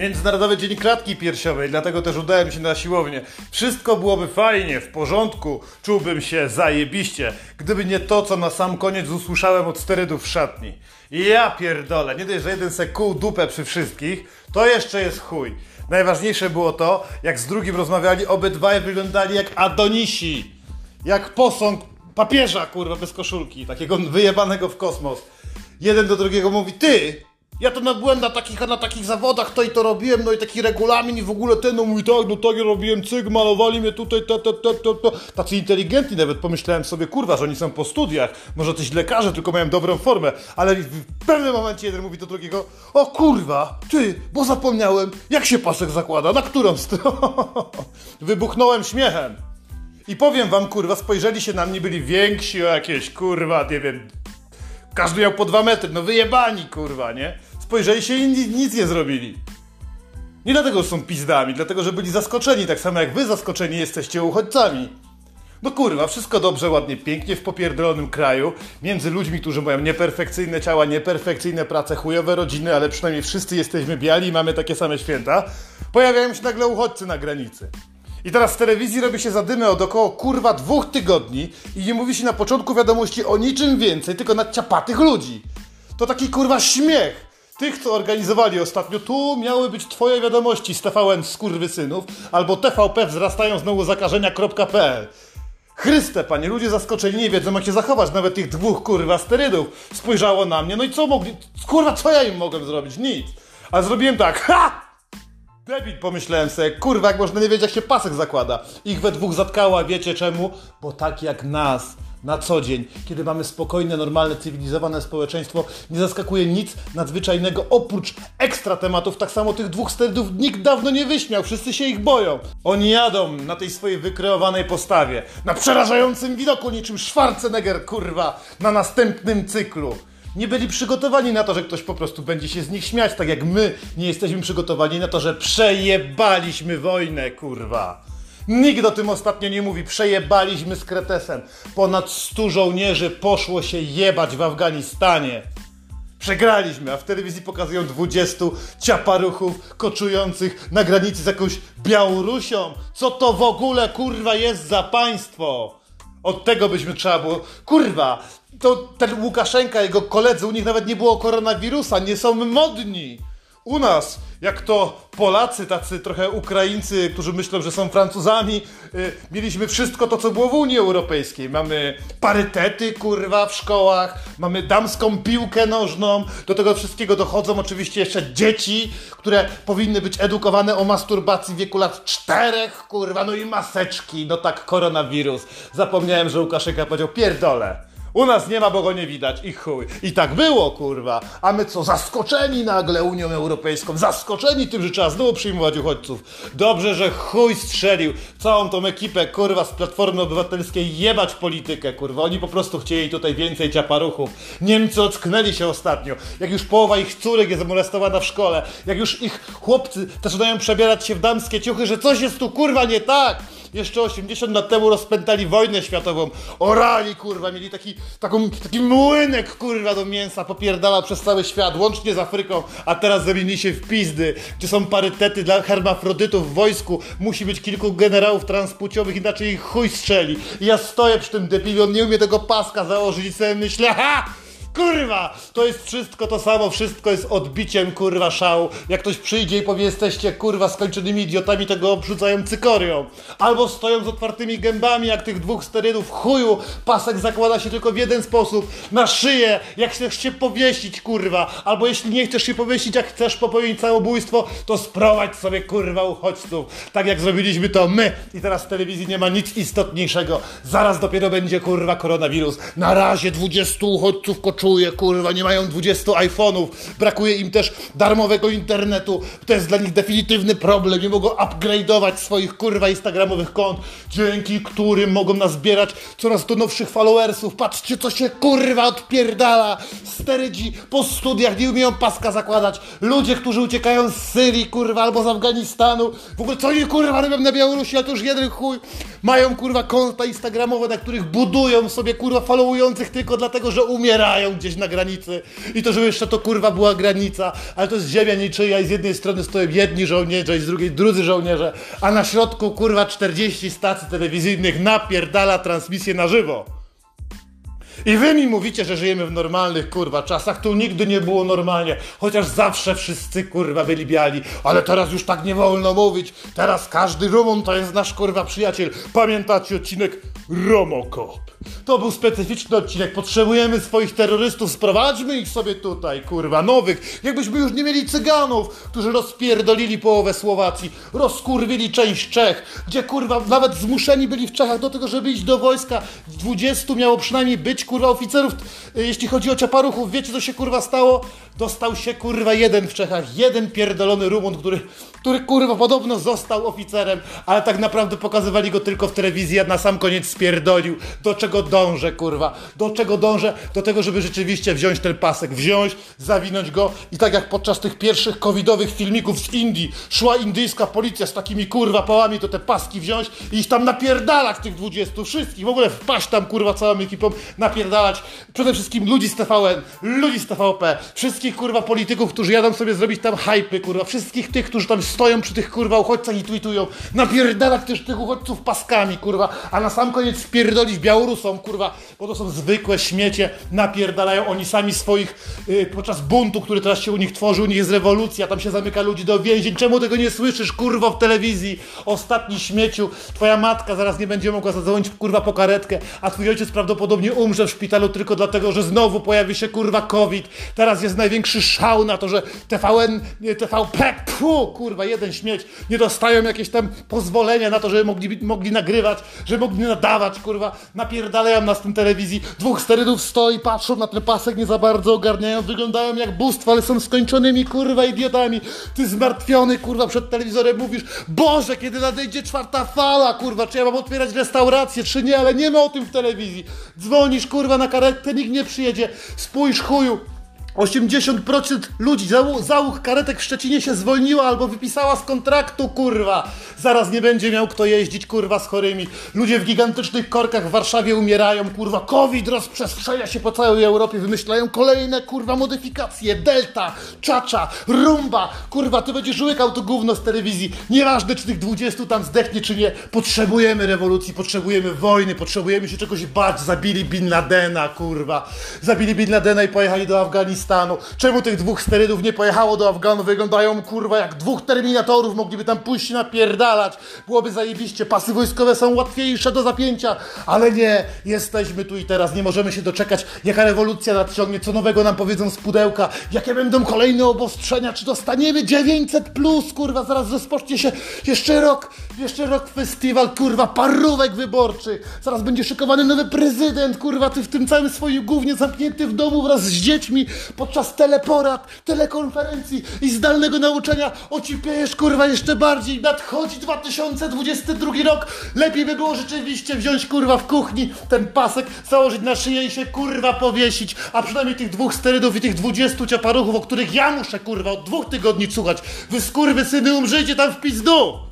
Międzynarodowy Dzień Klatki Piersiowej, dlatego też udałem się na siłownię. Wszystko byłoby fajnie, w porządku, czułbym się zajebiście, gdyby nie to, co na sam koniec usłyszałem od sterydów w szatni. Ja pierdolę, nie dość, że jeden se kół dupę przy wszystkich, to jeszcze jest chuj. Najważniejsze było to, jak z drugim rozmawiali, obydwaj wyglądali jak Adonisi. Jak posąg papieża, kurwa, bez koszulki, takiego wyjebanego w kosmos. Jeden do drugiego mówi, ty, ja to na byłem na takich, na takich zawodach, to i to robiłem, no i taki regulamin i w ogóle ten, no mówi tak, no tak ja robiłem cyk, malowali mnie tutaj, te, te, te, te, te. Tacy inteligentni nawet pomyślałem sobie, kurwa, że oni są po studiach, może coś lekarze, tylko mają dobrą formę, ale w pewnym momencie jeden mówi do drugiego, o kurwa, ty, bo zapomniałem, jak się pasek zakłada, na którą stronę? Wybuchnąłem śmiechem. I powiem wam, kurwa, spojrzeli się na mnie, byli więksi o jakieś, kurwa, nie wiem, każdy miał po dwa metry, no wyjebani, kurwa, nie? Spojrzeli się i nic nie zrobili. Nie dlatego, że są pizdami, dlatego, że byli zaskoczeni, tak samo jak wy zaskoczeni jesteście uchodźcami. No kurwa, wszystko dobrze, ładnie, pięknie w popierdolonym kraju, między ludźmi, którzy mają nieperfekcyjne ciała, nieperfekcyjne prace, chujowe rodziny, ale przynajmniej wszyscy jesteśmy biali i mamy takie same święta, pojawiają się nagle uchodźcy na granicy. I teraz w telewizji robi się zadymy od około kurwa dwóch tygodni i nie mówi się na początku wiadomości o niczym więcej, tylko na ciapatych ludzi. To taki kurwa śmiech. Tych, co organizowali ostatnio, tu miały być twoje wiadomości z TVN skurwysynów albo TVP wzrastają znowu zakażenia.pl. Chryste, panie, ludzie zaskoczeni nie wiedzą jak się zachować, nawet tych dwóch kurwa sterydów spojrzało na mnie, no i co mogli, kurwa co ja im mogłem zrobić? Nic. A zrobiłem tak, ha! Debil, pomyślałem sobie, kurwa, jak można nie wiedzieć, jak się pasek zakłada. Ich we dwóch zatkała, wiecie czemu? Bo tak jak nas, na co dzień, kiedy mamy spokojne, normalne, cywilizowane społeczeństwo, nie zaskakuje nic nadzwyczajnego oprócz ekstra tematów. Tak samo tych dwóch sterydów nikt dawno nie wyśmiał, wszyscy się ich boją. Oni jadą na tej swojej wykreowanej postawie, na przerażającym widoku niczym Schwarzenegger, kurwa, na następnym cyklu nie byli przygotowani na to, że ktoś po prostu będzie się z nich śmiać, tak jak my nie jesteśmy przygotowani na to, że przejebaliśmy wojnę, kurwa. Nikt o tym ostatnio nie mówi. Przejebaliśmy z Kretesem. Ponad 100 żołnierzy poszło się jebać w Afganistanie. Przegraliśmy, a w telewizji pokazują 20 ciaparuchów koczujących na granicy z jakąś Białorusią. Co to w ogóle kurwa jest za państwo? Od tego byśmy trzeba było. Kurwa, to ten Łukaszenka, jego koledzy, u nich nawet nie było koronawirusa, nie są modni. U nas, jak to Polacy, tacy trochę Ukraińcy, którzy myślą, że są Francuzami, yy, mieliśmy wszystko to, co było w Unii Europejskiej. Mamy parytety, kurwa, w szkołach, mamy damską piłkę nożną, do tego wszystkiego dochodzą oczywiście jeszcze dzieci, które powinny być edukowane o masturbacji w wieku lat czterech, kurwa, no i maseczki, no tak, koronawirus. Zapomniałem, że Łukaszenka powiedział, pierdolę. U nas nie ma, bo go nie widać i chuj. I tak było, kurwa. A my co, zaskoczeni nagle Unią Europejską, zaskoczeni tym, że trzeba znowu przyjmować uchodźców. Dobrze, że chuj strzelił całą tą ekipę, kurwa, z Platformy Obywatelskiej jebać politykę, kurwa. Oni po prostu chcieli tutaj więcej ciaparuchów. Niemcy ocknęli się ostatnio. Jak już połowa ich córek jest molestowana w szkole, jak już ich chłopcy zaczynają przebierać się w damskie ciuchy, że coś jest tu, kurwa, nie tak jeszcze 80 lat temu rozpętali wojnę światową, orali, kurwa, mieli taki, taką, taki młynek, kurwa, do mięsa, popierdala przez cały świat, łącznie z Afryką, a teraz zamienili się w pizdy, gdzie są parytety dla hermafrodytów w wojsku, musi być kilku generałów transpłciowych, inaczej ich chuj strzeli. I ja stoję przy tym debilu, on nie umie tego paska założyć i sobie myślę, ha! Kurwa! To jest wszystko to samo, wszystko jest odbiciem, kurwa, szału. Jak ktoś przyjdzie i powie, jesteście, kurwa, skończonymi idiotami, tego obrzucają cykorią. Albo stoją z otwartymi gębami, jak tych dwóch sterydów chuju. Pasek zakłada się tylko w jeden sposób, na szyję, jak chcesz się powiesić, kurwa. Albo jeśli nie chcesz się powiesić, jak chcesz popełnić samobójstwo, to sprowadź sobie, kurwa, uchodźców. Tak jak zrobiliśmy to my. I teraz w telewizji nie ma nic istotniejszego. Zaraz dopiero będzie, kurwa, koronawirus. Na razie 20 uchodźców koczuje, kurwa, nie mają 20 iPhone'ów, brakuje im też darmowego internetu, to jest dla nich definitywny problem, nie mogą upgrade'ować swoich, kurwa, instagramowych kont, dzięki którym mogą nazbierać coraz to nowszych followersów, patrzcie, co się, kurwa, odpierdala, sterydzi po studiach nie umieją paska zakładać, ludzie, którzy uciekają z Syrii, kurwa, albo z Afganistanu, w ogóle co oni, kurwa, robią na Białorusi, a to już jeden chuj, mają, kurwa, konta instagramowe, na których budują sobie, kurwa, followujących tylko dlatego, że umierają gdzieś na granicy i to, że jeszcze to kurwa była granica, ale to jest ziemia niczyja i z jednej strony stoją jedni żołnierze i z drugiej drudzy żołnierze, a na środku kurwa 40 stacji telewizyjnych napierdala transmisję na żywo. I wy mi mówicie, że żyjemy w normalnych kurwa czasach, tu nigdy nie było normalnie, chociaż zawsze wszyscy kurwa byli biali, ale teraz już tak nie wolno mówić, teraz każdy Rumun to jest nasz kurwa przyjaciel. Pamiętacie odcinek Romokop? To był specyficzny odcinek, potrzebujemy swoich terrorystów, sprowadźmy ich sobie tutaj, kurwa, nowych, jakbyśmy już nie mieli cyganów, którzy rozpierdolili połowę Słowacji, rozkurwili część Czech, gdzie kurwa nawet zmuszeni byli w Czechach do tego, żeby iść do wojska, 20 miało przynajmniej być kurwa oficerów, y, jeśli chodzi o ciaparuchów, wiecie co się kurwa stało? Dostał się kurwa jeden w Czechach, jeden pierdolony Rumun, który, który kurwa podobno został oficerem, ale tak naprawdę pokazywali go tylko w telewizji, a na sam koniec spierdolił. Do czego dążę kurwa? Do czego dążę? Do tego, żeby rzeczywiście wziąć ten pasek, wziąć, zawinąć go i tak jak podczas tych pierwszych covidowych filmików z Indii szła indyjska policja z takimi kurwa pałami, to te paski wziąć i iść tam napierdalać tych 20 wszystkich, w ogóle wpaść tam kurwa całą ekipą, napierdalać. Przede wszystkim ludzi z TVN, ludzi z TVP, wszystkich kurwa polityków, którzy jadą sobie zrobić tam hypy, kurwa, wszystkich tych, którzy tam stoją przy tych kurwa uchodźcach i tweetują, napierdalać też tych uchodźców paskami, kurwa, a na sam koniec wpierdolić Białorusom, kurwa, bo to są zwykłe śmiecie, napierdalają oni sami swoich, yy, podczas buntu, który teraz się u nich tworzy, u nich jest rewolucja, tam się zamyka ludzi do więzień, czemu tego nie słyszysz, kurwa, w telewizji, ostatni śmieciu, twoja matka zaraz nie będzie mogła zadzwonić, kurwa, po karetkę, a twój ojciec prawdopodobnie umrze w szpitalu tylko dlatego, że znowu pojawi się, kurwa, COVID, teraz jest największy szał na to, że TVN, nie, TVP, pfu, kurwa, jeden śmieć, nie dostają jakieś tam pozwolenia na to, żeby mogli, mogli nagrywać, żeby mogli nadawać, kurwa, napierdalają nas w tym telewizji, dwóch sterydów stoi, patrzą na ten pasek, nie za bardzo ogarniają, wyglądają jak bóstwa, ale są skończonymi, kurwa, idiotami, ty zmartwiony, kurwa, przed telewizorem mówisz, Boże, kiedy nadejdzie czwarta fala, kurwa, czy ja mam otwierać restaurację, czy nie, ale nie ma o tym w telewizji, dzwonisz, kurwa, na karetkę, nikt nie przyjedzie, spójrz chuju, 80% ludzi, załóg, załóg karetek w Szczecinie się zwolniła albo wypisała z kontraktu, kurwa. Zaraz nie będzie miał kto jeździć, kurwa, z chorymi. Ludzie w gigantycznych korkach w Warszawie umierają, kurwa. COVID rozprzestrzenia się po całej Europie, wymyślają kolejne, kurwa, modyfikacje. Delta, czacza, rumba. Kurwa, ty będziesz łykał to gówno z telewizji. Nieważne, czy tych 20 tam zdechnie, czy nie. Potrzebujemy rewolucji, potrzebujemy wojny, potrzebujemy się czegoś bać. Zabili Bin Ladena, kurwa. Zabili Bin Ladena i pojechali do Afganistanu. Czemu tych dwóch sterydów nie pojechało do Afganu? Wyglądają kurwa jak dwóch terminatorów, mogliby tam pójść napierdalać. Byłoby zajebiście, pasy wojskowe są łatwiejsze do zapięcia, ale nie, jesteśmy tu i teraz, nie możemy się doczekać, jaka rewolucja nadciągnie, co nowego nam powiedzą z pudełka, jakie będą kolejne obostrzenia, czy dostaniemy 900 plus, kurwa, zaraz rozpocznie się jeszcze rok, jeszcze rok festiwal, kurwa, parówek wyborczych, zaraz będzie szykowany nowy prezydent, kurwa, ty w tym całym swoim głównie zamknięty w domu wraz z dziećmi, podczas teleporad, telekonferencji i zdalnego nauczania ocipiejesz kurwa jeszcze bardziej. Nadchodzi 2022 rok. Lepiej by było rzeczywiście wziąć kurwa w kuchni ten pasek, założyć na szyję i się kurwa powiesić. A przynajmniej tych dwóch sterydów i tych 20 ciaparuchów, o których ja muszę kurwa od dwóch tygodni słuchać. Wy skurwy syny umrzyjcie tam w pizdu!